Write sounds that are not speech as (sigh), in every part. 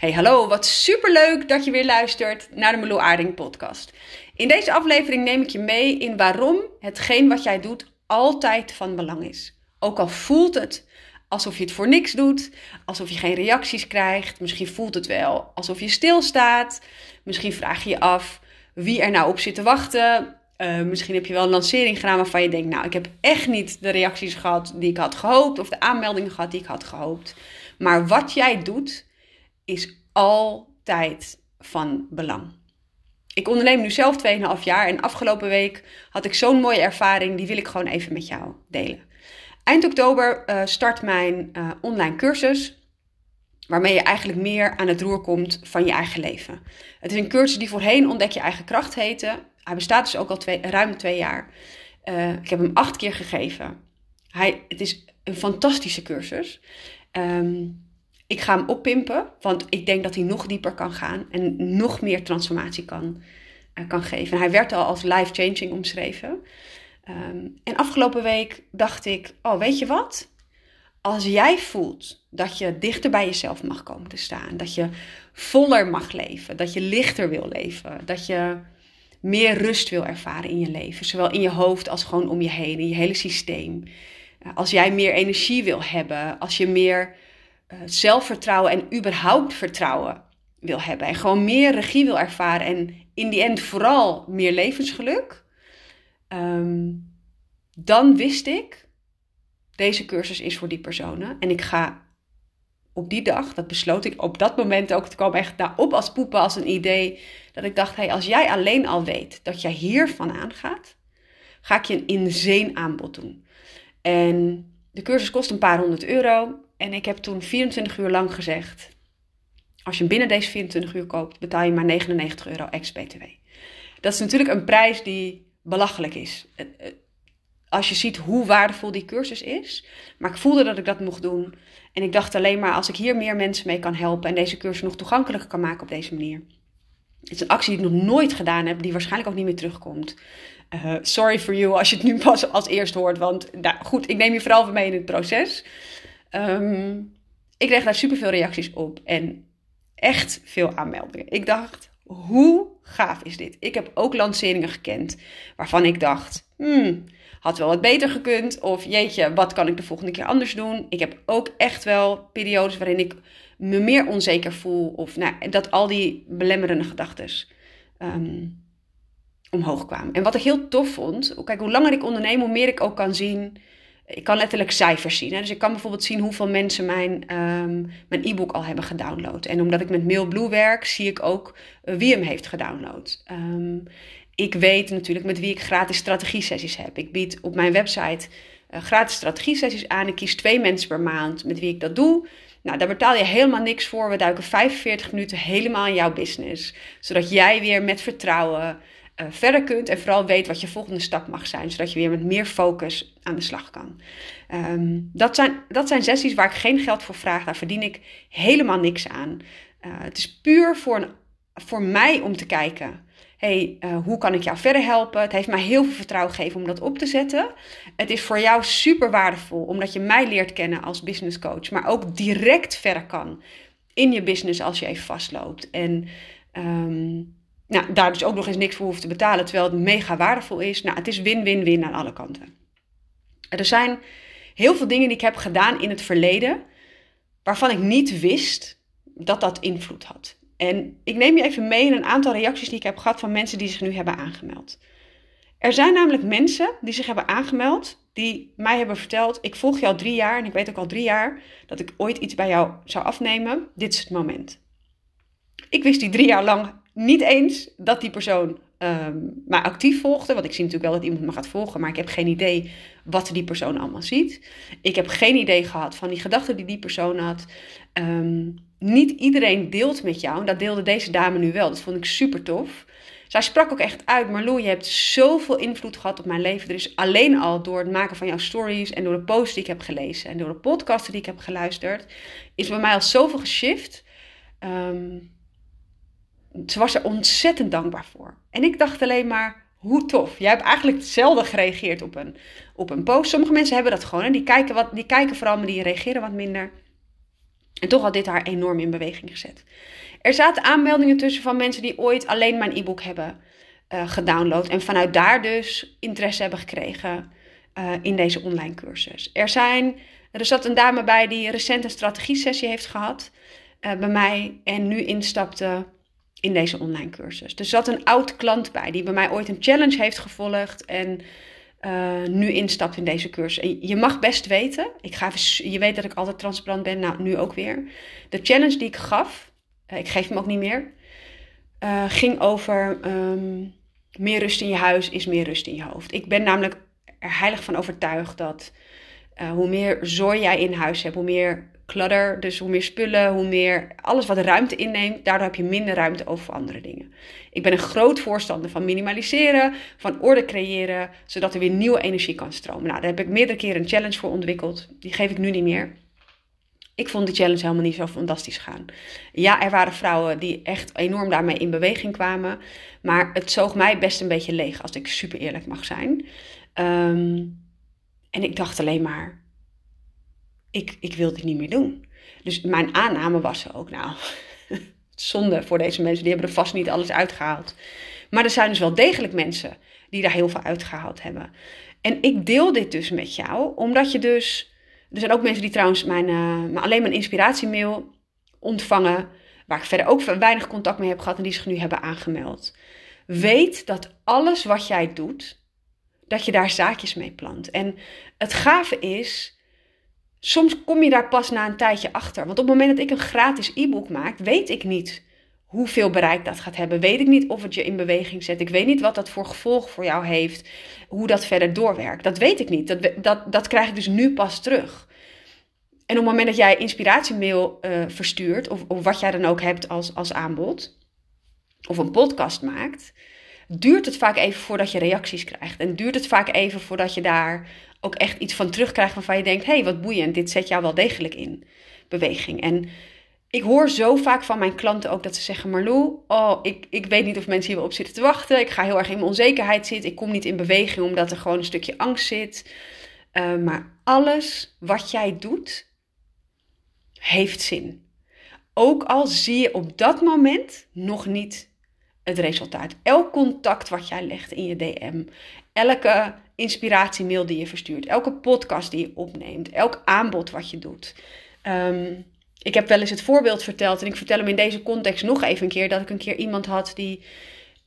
Hey, hallo, wat superleuk dat je weer luistert naar de Melo Aarding podcast. In deze aflevering neem ik je mee in waarom hetgeen wat jij doet altijd van belang is. Ook al voelt het alsof je het voor niks doet, alsof je geen reacties krijgt, misschien voelt het wel alsof je stilstaat, misschien vraag je je af wie er nou op zit te wachten. Uh, misschien heb je wel een lancering gedaan waarvan je denkt, nou, ik heb echt niet de reacties gehad die ik had gehoopt of de aanmeldingen gehad die ik had gehoopt. Maar wat jij doet, is altijd van belang. Ik onderneem nu zelf 2,5 jaar en afgelopen week had ik zo'n mooie ervaring, die wil ik gewoon even met jou delen. Eind oktober uh, start mijn uh, online cursus, waarmee je eigenlijk meer aan het roer komt van je eigen leven. Het is een cursus die voorheen Ontdek je eigen kracht heette. Hij bestaat dus ook al twee, ruim twee jaar. Uh, ik heb hem acht keer gegeven. Hij, het is een fantastische cursus. Um, ik ga hem oppimpen, want ik denk dat hij nog dieper kan gaan en nog meer transformatie kan, uh, kan geven. hij werd al als life-changing omschreven. Um, en afgelopen week dacht ik, oh weet je wat? Als jij voelt dat je dichter bij jezelf mag komen te staan, dat je voller mag leven, dat je lichter wil leven, dat je meer rust wil ervaren in je leven, zowel in je hoofd als gewoon om je heen, in je hele systeem. Uh, als jij meer energie wil hebben, als je meer zelfvertrouwen en überhaupt vertrouwen wil hebben. En gewoon meer regie wil ervaren. En in die end vooral meer levensgeluk. Um, dan wist ik, deze cursus is voor die personen. En ik ga op die dag, dat besloot ik op dat moment ook, het kwam echt nou, op als poepen, als een idee. Dat ik dacht, hey, als jij alleen al weet dat jij hiervan aangaat, ga ik je een insane aanbod doen. En de cursus kost een paar honderd euro. En ik heb toen 24 uur lang gezegd: als je binnen deze 24 uur koopt, betaal je maar 99 euro ex-BTW. Dat is natuurlijk een prijs die belachelijk is. Als je ziet hoe waardevol die cursus is. Maar ik voelde dat ik dat mocht doen. En ik dacht alleen maar: als ik hier meer mensen mee kan helpen en deze cursus nog toegankelijker kan maken op deze manier. Het is een actie die ik nog nooit gedaan heb, die waarschijnlijk ook niet meer terugkomt. Uh, sorry for you als je het nu pas als eerst hoort. Want nou, goed, ik neem je vooral mee in het proces. Um, ik kreeg daar superveel reacties op en echt veel aanmeldingen. Ik dacht, hoe gaaf is dit? Ik heb ook lanceringen gekend waarvan ik dacht, hmm, had wel wat beter gekund. Of jeetje, wat kan ik de volgende keer anders doen? Ik heb ook echt wel periodes waarin ik me meer onzeker voel. Of nou, dat al die belemmerende gedachten um, omhoog kwamen. En wat ik heel tof vond, kijk, hoe langer ik onderneem, hoe meer ik ook kan zien ik kan letterlijk cijfers zien. Hè? Dus ik kan bijvoorbeeld zien hoeveel mensen mijn, um, mijn e-book al hebben gedownload. En omdat ik met Mailblue werk, zie ik ook uh, wie hem heeft gedownload. Um, ik weet natuurlijk met wie ik gratis strategie-sessies heb. Ik bied op mijn website uh, gratis strategie-sessies aan. Ik kies twee mensen per maand met wie ik dat doe. Nou, daar betaal je helemaal niks voor. We duiken 45 minuten helemaal in jouw business. Zodat jij weer met vertrouwen uh, verder kunt en vooral weet wat je volgende stap mag zijn, zodat je weer met meer focus aan de slag kan. Um, dat, zijn, dat zijn sessies waar ik geen geld voor vraag, daar verdien ik helemaal niks aan. Uh, het is puur voor, een, voor mij om te kijken. hey, uh, hoe kan ik jou verder helpen? Het heeft mij heel veel vertrouwen gegeven om dat op te zetten. Het is voor jou super waardevol, omdat je mij leert kennen als business coach, maar ook direct verder kan in je business als je even vastloopt. En um, nou, daar dus ook nog eens niks voor hoeft te betalen, terwijl het mega waardevol is. Nou, het is win-win-win aan alle kanten. Er zijn heel veel dingen die ik heb gedaan in het verleden, waarvan ik niet wist dat dat invloed had. En ik neem je even mee in een aantal reacties die ik heb gehad van mensen die zich nu hebben aangemeld. Er zijn namelijk mensen die zich hebben aangemeld, die mij hebben verteld: Ik volg jou al drie jaar en ik weet ook al drie jaar dat ik ooit iets bij jou zou afnemen. Dit is het moment. Ik wist die drie jaar lang niet eens dat die persoon um, mij actief volgde. Want ik zie natuurlijk wel dat iemand me gaat volgen, maar ik heb geen idee wat die persoon allemaal ziet. Ik heb geen idee gehad van die gedachten die die persoon had. Um, niet iedereen deelt met jou. En dat deelde deze dame nu wel. Dat vond ik super tof. Zij sprak ook echt uit, Marlo, je hebt zoveel invloed gehad op mijn leven. Er is alleen al door het maken van jouw stories en door de posts die ik heb gelezen en door de podcasten die ik heb geluisterd, is bij mij al zoveel geshift. Um, ze was er ontzettend dankbaar voor. En ik dacht alleen maar, hoe tof. Jij hebt eigenlijk hetzelfde gereageerd op een, op een post. Sommige mensen hebben dat gewoon. Hè? Die, kijken wat, die kijken vooral, maar die reageren wat minder. En toch had dit haar enorm in beweging gezet. Er zaten aanmeldingen tussen van mensen die ooit alleen mijn e-book hebben uh, gedownload. En vanuit daar dus interesse hebben gekregen uh, in deze online cursus. Er, zijn, er zat een dame bij die recent een strategie-sessie heeft gehad uh, bij mij. En nu instapte in deze online cursus. Er zat een oud klant bij die bij mij ooit een challenge heeft gevolgd. En uh, nu instapt in deze cursus. Je mag best weten, ik ga je weet dat ik altijd transparant ben, nou nu ook weer. De challenge die ik gaf, uh, ik geef hem ook niet meer, uh, ging over um, meer rust in je huis is meer rust in je hoofd. Ik ben namelijk er heilig van overtuigd dat hoe meer zooi jij in huis hebt, hoe meer clutter, dus hoe meer spullen, hoe meer alles wat ruimte inneemt, daardoor heb je minder ruimte over voor andere dingen. Ik ben een groot voorstander van minimaliseren, van orde creëren, zodat er weer nieuwe energie kan stromen. Nou, daar heb ik meerdere keren een challenge voor ontwikkeld. Die geef ik nu niet meer. Ik vond die challenge helemaal niet zo fantastisch gaan. Ja, er waren vrouwen die echt enorm daarmee in beweging kwamen. Maar het zoog mij best een beetje leeg, als ik super eerlijk mag zijn. Um, en ik dacht alleen maar, ik, ik wil dit niet meer doen. Dus mijn aanname was ook, nou, (laughs) zonde voor deze mensen, die hebben er vast niet alles uitgehaald. Maar er zijn dus wel degelijk mensen die daar heel veel uitgehaald hebben. En ik deel dit dus met jou, omdat je dus. Er zijn ook mensen die trouwens mijn, uh, alleen mijn inspiratiemail ontvangen, waar ik verder ook weinig contact mee heb gehad en die zich nu hebben aangemeld. Weet dat alles wat jij doet, dat je daar zaakjes mee plant. En het gave is soms kom je daar pas na een tijdje achter. Want op het moment dat ik een gratis e-book maak, weet ik niet hoeveel bereik dat gaat hebben. Weet ik niet of het je in beweging zet. Ik weet niet wat dat voor gevolg voor jou heeft. Hoe dat verder doorwerkt. Dat weet ik niet. Dat, dat, dat krijg ik dus nu pas terug. En op het moment dat jij inspiratiemail uh, verstuurt, of, of wat jij dan ook hebt als, als aanbod, of een podcast maakt, duurt het vaak even voordat je reacties krijgt. En duurt het vaak even voordat je daar ook echt iets van terugkrijgt waarvan je denkt: hé, hey, wat boeiend, dit zet jou wel degelijk in beweging. En ik hoor zo vaak van mijn klanten ook dat ze zeggen: Marlou, oh, ik, ik weet niet of mensen hierop zitten te wachten. Ik ga heel erg in mijn onzekerheid zitten. Ik kom niet in beweging omdat er gewoon een stukje angst zit. Uh, maar alles wat jij doet, heeft zin. Ook al zie je op dat moment nog niet het resultaat. Elk contact wat jij legt in je DM, elke inspiratiemail die je verstuurt, elke podcast die je opneemt, elk aanbod wat je doet. Um, ik heb wel eens het voorbeeld verteld en ik vertel hem in deze context nog even een keer dat ik een keer iemand had die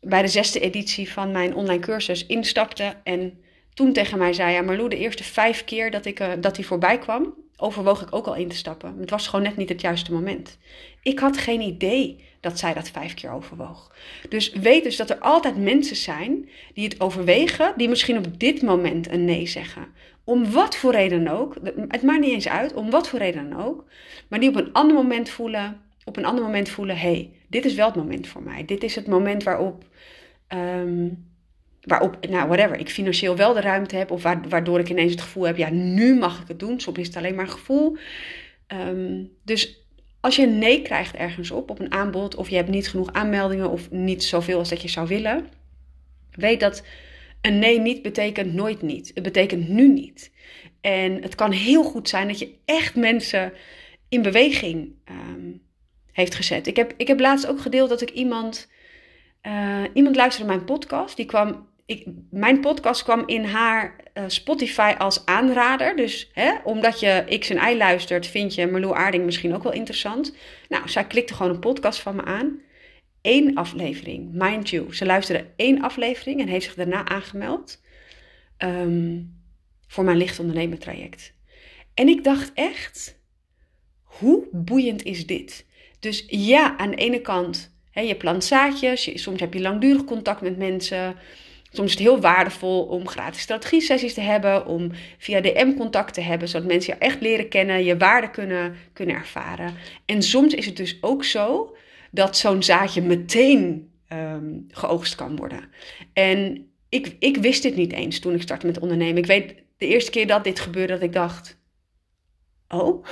bij de zesde editie van mijn online cursus instapte en toen tegen mij zei: Ja, Marlou, de eerste vijf keer dat, ik, uh, dat hij voorbij kwam, overwoog ik ook al in te stappen. Het was gewoon net niet het juiste moment. Ik had geen idee dat zij dat vijf keer overwoog. Dus weet dus dat er altijd mensen zijn die het overwegen, die misschien op dit moment een nee zeggen. Om wat voor reden ook. Het maakt niet eens uit, om wat voor reden dan ook. Maar die op een ander moment voelen, op een ander moment voelen, hey, dit is wel het moment voor mij. Dit is het moment waarop. Um, waarop, nou, whatever, ik financieel wel de ruimte heb, of waardoor ik ineens het gevoel heb, ja, nu mag ik het doen. Soms is het alleen maar een gevoel. Um, dus als je een nee krijgt ergens op, op een aanbod, of je hebt niet genoeg aanmeldingen of niet zoveel als dat je zou willen, weet dat een nee niet betekent nooit niet. Het betekent nu niet. En het kan heel goed zijn dat je echt mensen in beweging um, heeft gezet. Ik heb, ik heb laatst ook gedeeld dat ik iemand. Uh, iemand luisterde mijn podcast. Die kwam ik, mijn podcast kwam in haar Spotify als aanrader. Dus hè, omdat je X en Y luistert, vind je Marlou Aarding misschien ook wel interessant. Nou, zij klikte gewoon een podcast van me aan. Eén aflevering, mind you. Ze luisterde één aflevering en heeft zich daarna aangemeld um, voor mijn licht ondernemen traject. En ik dacht echt, hoe boeiend is dit? Dus ja, aan de ene kant, hè, je plant zaadjes, je, soms heb je langdurig contact met mensen. Soms is het heel waardevol om gratis strategie-sessies te hebben, om via DM contact te hebben, zodat mensen je echt leren kennen, je waarde kunnen, kunnen ervaren. En soms is het dus ook zo dat zo'n zaadje meteen um, geoogst kan worden. En ik, ik wist dit niet eens toen ik startte met ondernemen. Ik weet de eerste keer dat dit gebeurde, dat ik dacht: Oh,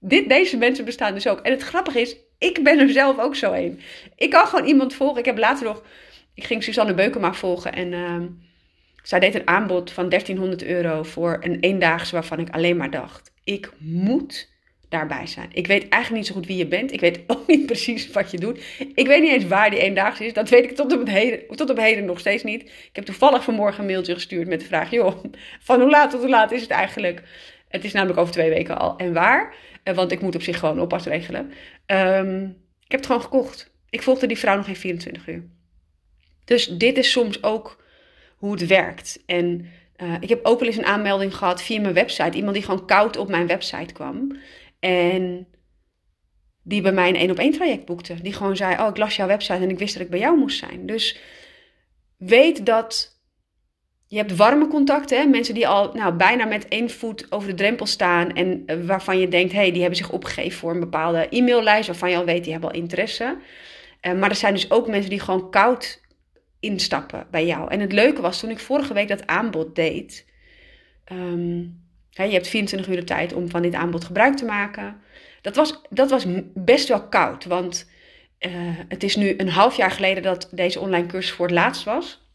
dit, deze mensen bestaan dus ook. En het grappige is, ik ben er zelf ook zo een. Ik kan gewoon iemand volgen. Ik heb later nog ik ging Suzanne Beukema volgen en uh, zij deed een aanbod van 1300 euro voor een eendaagse waarvan ik alleen maar dacht, ik moet daarbij zijn. Ik weet eigenlijk niet zo goed wie je bent. Ik weet (laughs) ook niet precies wat je doet. Ik weet niet eens waar die eendaagse is. Dat weet ik tot op, het heden, tot op nog steeds niet. Ik heb toevallig vanmorgen een mailtje gestuurd met de vraag: joh, (laughs) van hoe laat tot hoe laat is het eigenlijk? Het is namelijk over twee weken al. En waar? Eh, want ik moet op zich gewoon oppas regelen. Um, ik heb het gewoon gekocht. Ik volgde die vrouw nog geen 24 uur. Dus dit is soms ook hoe het werkt. En uh, ik heb ook wel eens een aanmelding gehad via mijn website. Iemand die gewoon koud op mijn website kwam. En die bij mij een één op één traject boekte. Die gewoon zei: Oh, ik las jouw website en ik wist dat ik bij jou moest zijn. Dus weet dat je hebt warme contacten, hè? mensen die al nou, bijna met één voet over de drempel staan en uh, waarvan je denkt, hey, die hebben zich opgegeven voor een bepaalde e-maillijst, waarvan je al weet, die hebben al interesse. Uh, maar er zijn dus ook mensen die gewoon koud instappen bij jou. En het leuke was, toen ik vorige week dat aanbod deed, hè, je hebt 24 uur de tijd om van dit aanbod gebruik te maken. Dat was, dat was best wel koud, want uh, het is nu een half jaar geleden dat deze online cursus voor het laatst was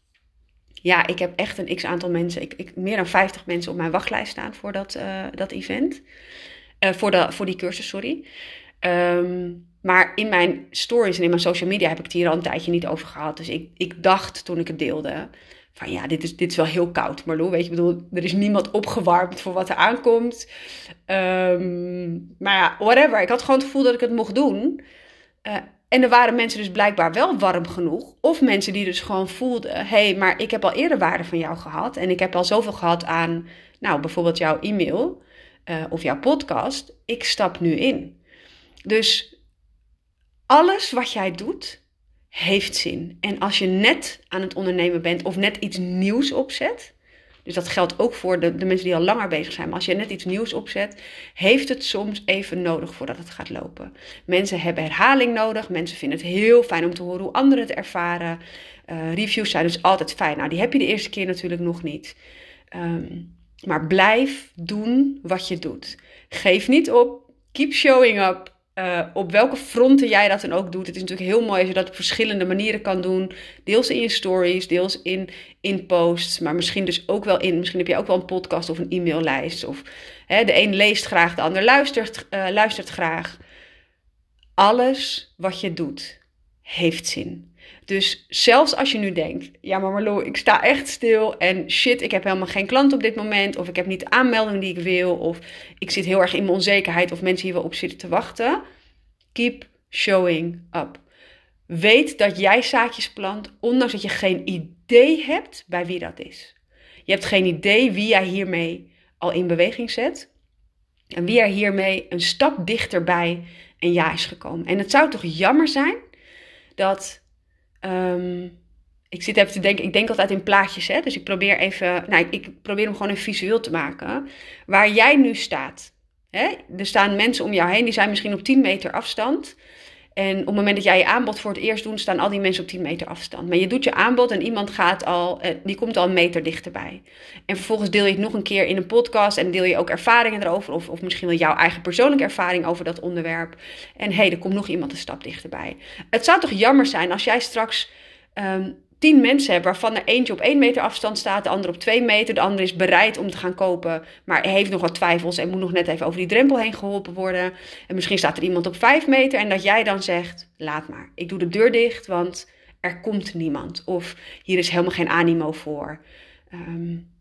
ja, ik heb echt een x aantal mensen, ik, ik, meer dan 50 mensen op mijn wachtlijst staan voor dat, uh, dat event. Uh, voor, de, voor die cursus, sorry. Um, maar in mijn stories en in mijn social media heb ik het hier al een tijdje niet over gehad. Dus ik, ik dacht toen ik het deelde, van ja, dit is, dit is wel heel koud, Marlo. Weet je, ik bedoel, er is niemand opgewarmd voor wat er aankomt. Um, maar ja, whatever. Ik had gewoon het gevoel dat ik het mocht doen. Uh, en er waren mensen dus blijkbaar wel warm genoeg. Of mensen die dus gewoon voelden: hey, maar ik heb al eerder waarde van jou gehad. En ik heb al zoveel gehad aan, nou, bijvoorbeeld jouw e-mail uh, of jouw podcast. Ik stap nu in. Dus alles wat jij doet, heeft zin. En als je net aan het ondernemen bent of net iets nieuws opzet, dus dat geldt ook voor de, de mensen die al langer bezig zijn. Maar als je net iets nieuws opzet, heeft het soms even nodig voordat het gaat lopen. Mensen hebben herhaling nodig. Mensen vinden het heel fijn om te horen hoe anderen het ervaren. Uh, reviews zijn dus altijd fijn. Nou, die heb je de eerste keer natuurlijk nog niet. Um, maar blijf doen wat je doet. Geef niet op. Keep showing up. Uh, op welke fronten jij dat dan ook doet. Het is natuurlijk heel mooi als je dat op verschillende manieren kan doen. Deels in je stories, deels in, in posts. Maar misschien dus ook wel in. Misschien heb je ook wel een podcast of een e-maillijst. Of hè, de een leest graag, de ander luistert, uh, luistert graag. Alles wat je doet heeft zin. Dus zelfs als je nu denkt, ja maar Marlo, ik sta echt stil en shit, ik heb helemaal geen klant op dit moment, of ik heb niet de aanmelding die ik wil, of ik zit heel erg in mijn onzekerheid, of mensen hier wel op zitten te wachten. Keep showing up. Weet dat jij zaadjes plant, ondanks dat je geen idee hebt bij wie dat is. Je hebt geen idee wie jij hiermee al in beweging zet. En wie er hiermee een stap dichterbij een ja is gekomen. En het zou toch jammer zijn dat Um, ik zit even te denken, ik denk altijd in plaatjes, hè? dus ik probeer even, nou, ik probeer hem gewoon even visueel te maken. Waar jij nu staat. Hè? Er staan mensen om jou heen, die zijn misschien op 10 meter afstand. En op het moment dat jij je aanbod voor het eerst doet, staan al die mensen op 10 meter afstand. Maar je doet je aanbod en iemand gaat al, eh, die komt al een meter dichterbij. En vervolgens deel je het nog een keer in een podcast en deel je ook ervaringen erover. Of, of misschien wel jouw eigen persoonlijke ervaring over dat onderwerp. En hé, hey, er komt nog iemand een stap dichterbij. Het zou toch jammer zijn als jij straks um, tien mensen hebt, waarvan er eentje op één meter afstand staat, de ander op twee meter, de ander is bereid om te gaan kopen, maar heeft nog wat twijfels en moet nog net even over die drempel heen geholpen worden. En misschien staat er iemand op vijf meter en dat jij dan zegt, laat maar, ik doe de deur dicht, want er komt niemand. Of hier is helemaal geen animo voor. Um,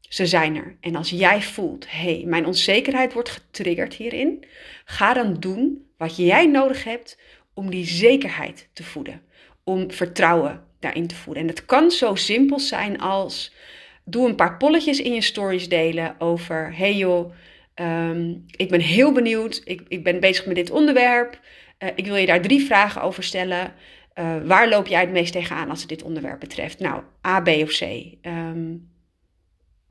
ze zijn er. En als jij voelt, hé, hey, mijn onzekerheid wordt getriggerd hierin, ga dan doen wat jij nodig hebt om die zekerheid te voeden. Om vertrouwen daarin te voeden. En het kan zo simpel zijn als doe een paar polletjes in je stories delen over: hey joh, um, ik ben heel benieuwd, ik, ik ben bezig met dit onderwerp. Uh, ik wil je daar drie vragen over stellen. Uh, waar loop jij het meest tegenaan als het dit onderwerp betreft? Nou, A, B of C. Um,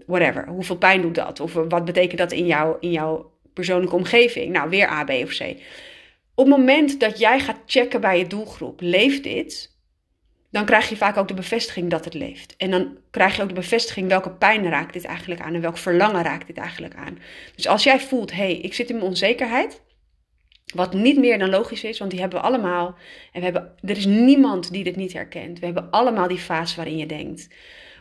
whatever. Hoeveel pijn doet dat? Of wat betekent dat in, jou, in jouw persoonlijke omgeving? Nou, weer A, B of C. Op het moment dat jij gaat checken bij je doelgroep, leeft dit? Dan krijg je vaak ook de bevestiging dat het leeft. En dan krijg je ook de bevestiging welke pijn raakt dit eigenlijk aan en welk verlangen raakt dit eigenlijk aan. Dus als jij voelt, hé, hey, ik zit in mijn onzekerheid, wat niet meer dan logisch is, want die hebben we allemaal. En we hebben, er is niemand die dit niet herkent. We hebben allemaal die fase waarin je denkt,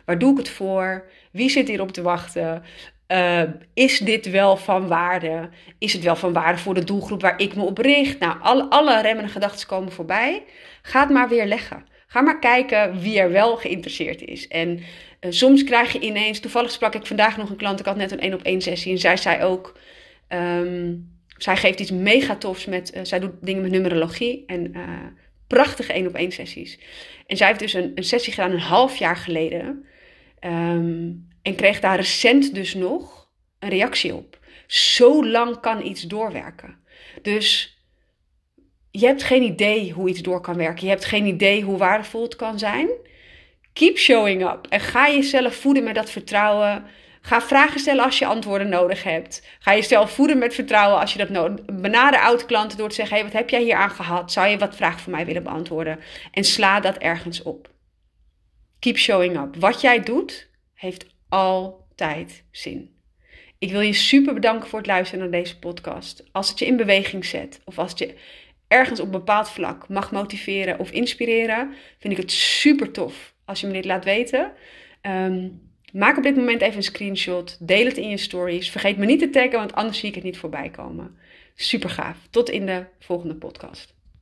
waar doe ik het voor? Wie zit hierop te wachten? Uh, is dit wel van waarde? Is het wel van waarde voor de doelgroep waar ik me op richt? Nou, alle, alle remmende gedachten komen voorbij. Ga het maar weer leggen. Ga maar kijken wie er wel geïnteresseerd is. En uh, soms krijg je ineens, toevallig sprak ik vandaag nog een klant, ik had net een één op één sessie en zij zei ook, um, zij geeft iets mega tofs met, uh, zij doet dingen met numerologie en prachtige één op één sessies. En zij heeft dus een, een sessie gedaan een half jaar geleden. Um, en kreeg daar recent dus nog een reactie op. Zo lang kan iets doorwerken. Dus je hebt geen idee hoe iets door kan werken. Je hebt geen idee hoe waardevol het kan zijn. Keep showing up. En ga jezelf voeden met dat vertrouwen. Ga vragen stellen als je antwoorden nodig hebt. Ga jezelf voeden met vertrouwen als je dat nodig. Benader oud-klanten door te zeggen: hey, wat heb jij hier aan gehad? Zou je wat vragen voor mij willen beantwoorden? En sla dat ergens op. Keep showing up. Wat jij doet, heeft altijd zin. Ik wil je super bedanken voor het luisteren naar deze podcast. Als het je in beweging zet of als je ergens op een bepaald vlak mag motiveren of inspireren, vind ik het super tof als je me dit laat weten. Ehm, maak op dit moment even een screenshot. Deel het in je stories. Vergeet me niet te taggen, want anders zie ik het niet voorbij komen. Super gaaf. Tot in de volgende podcast.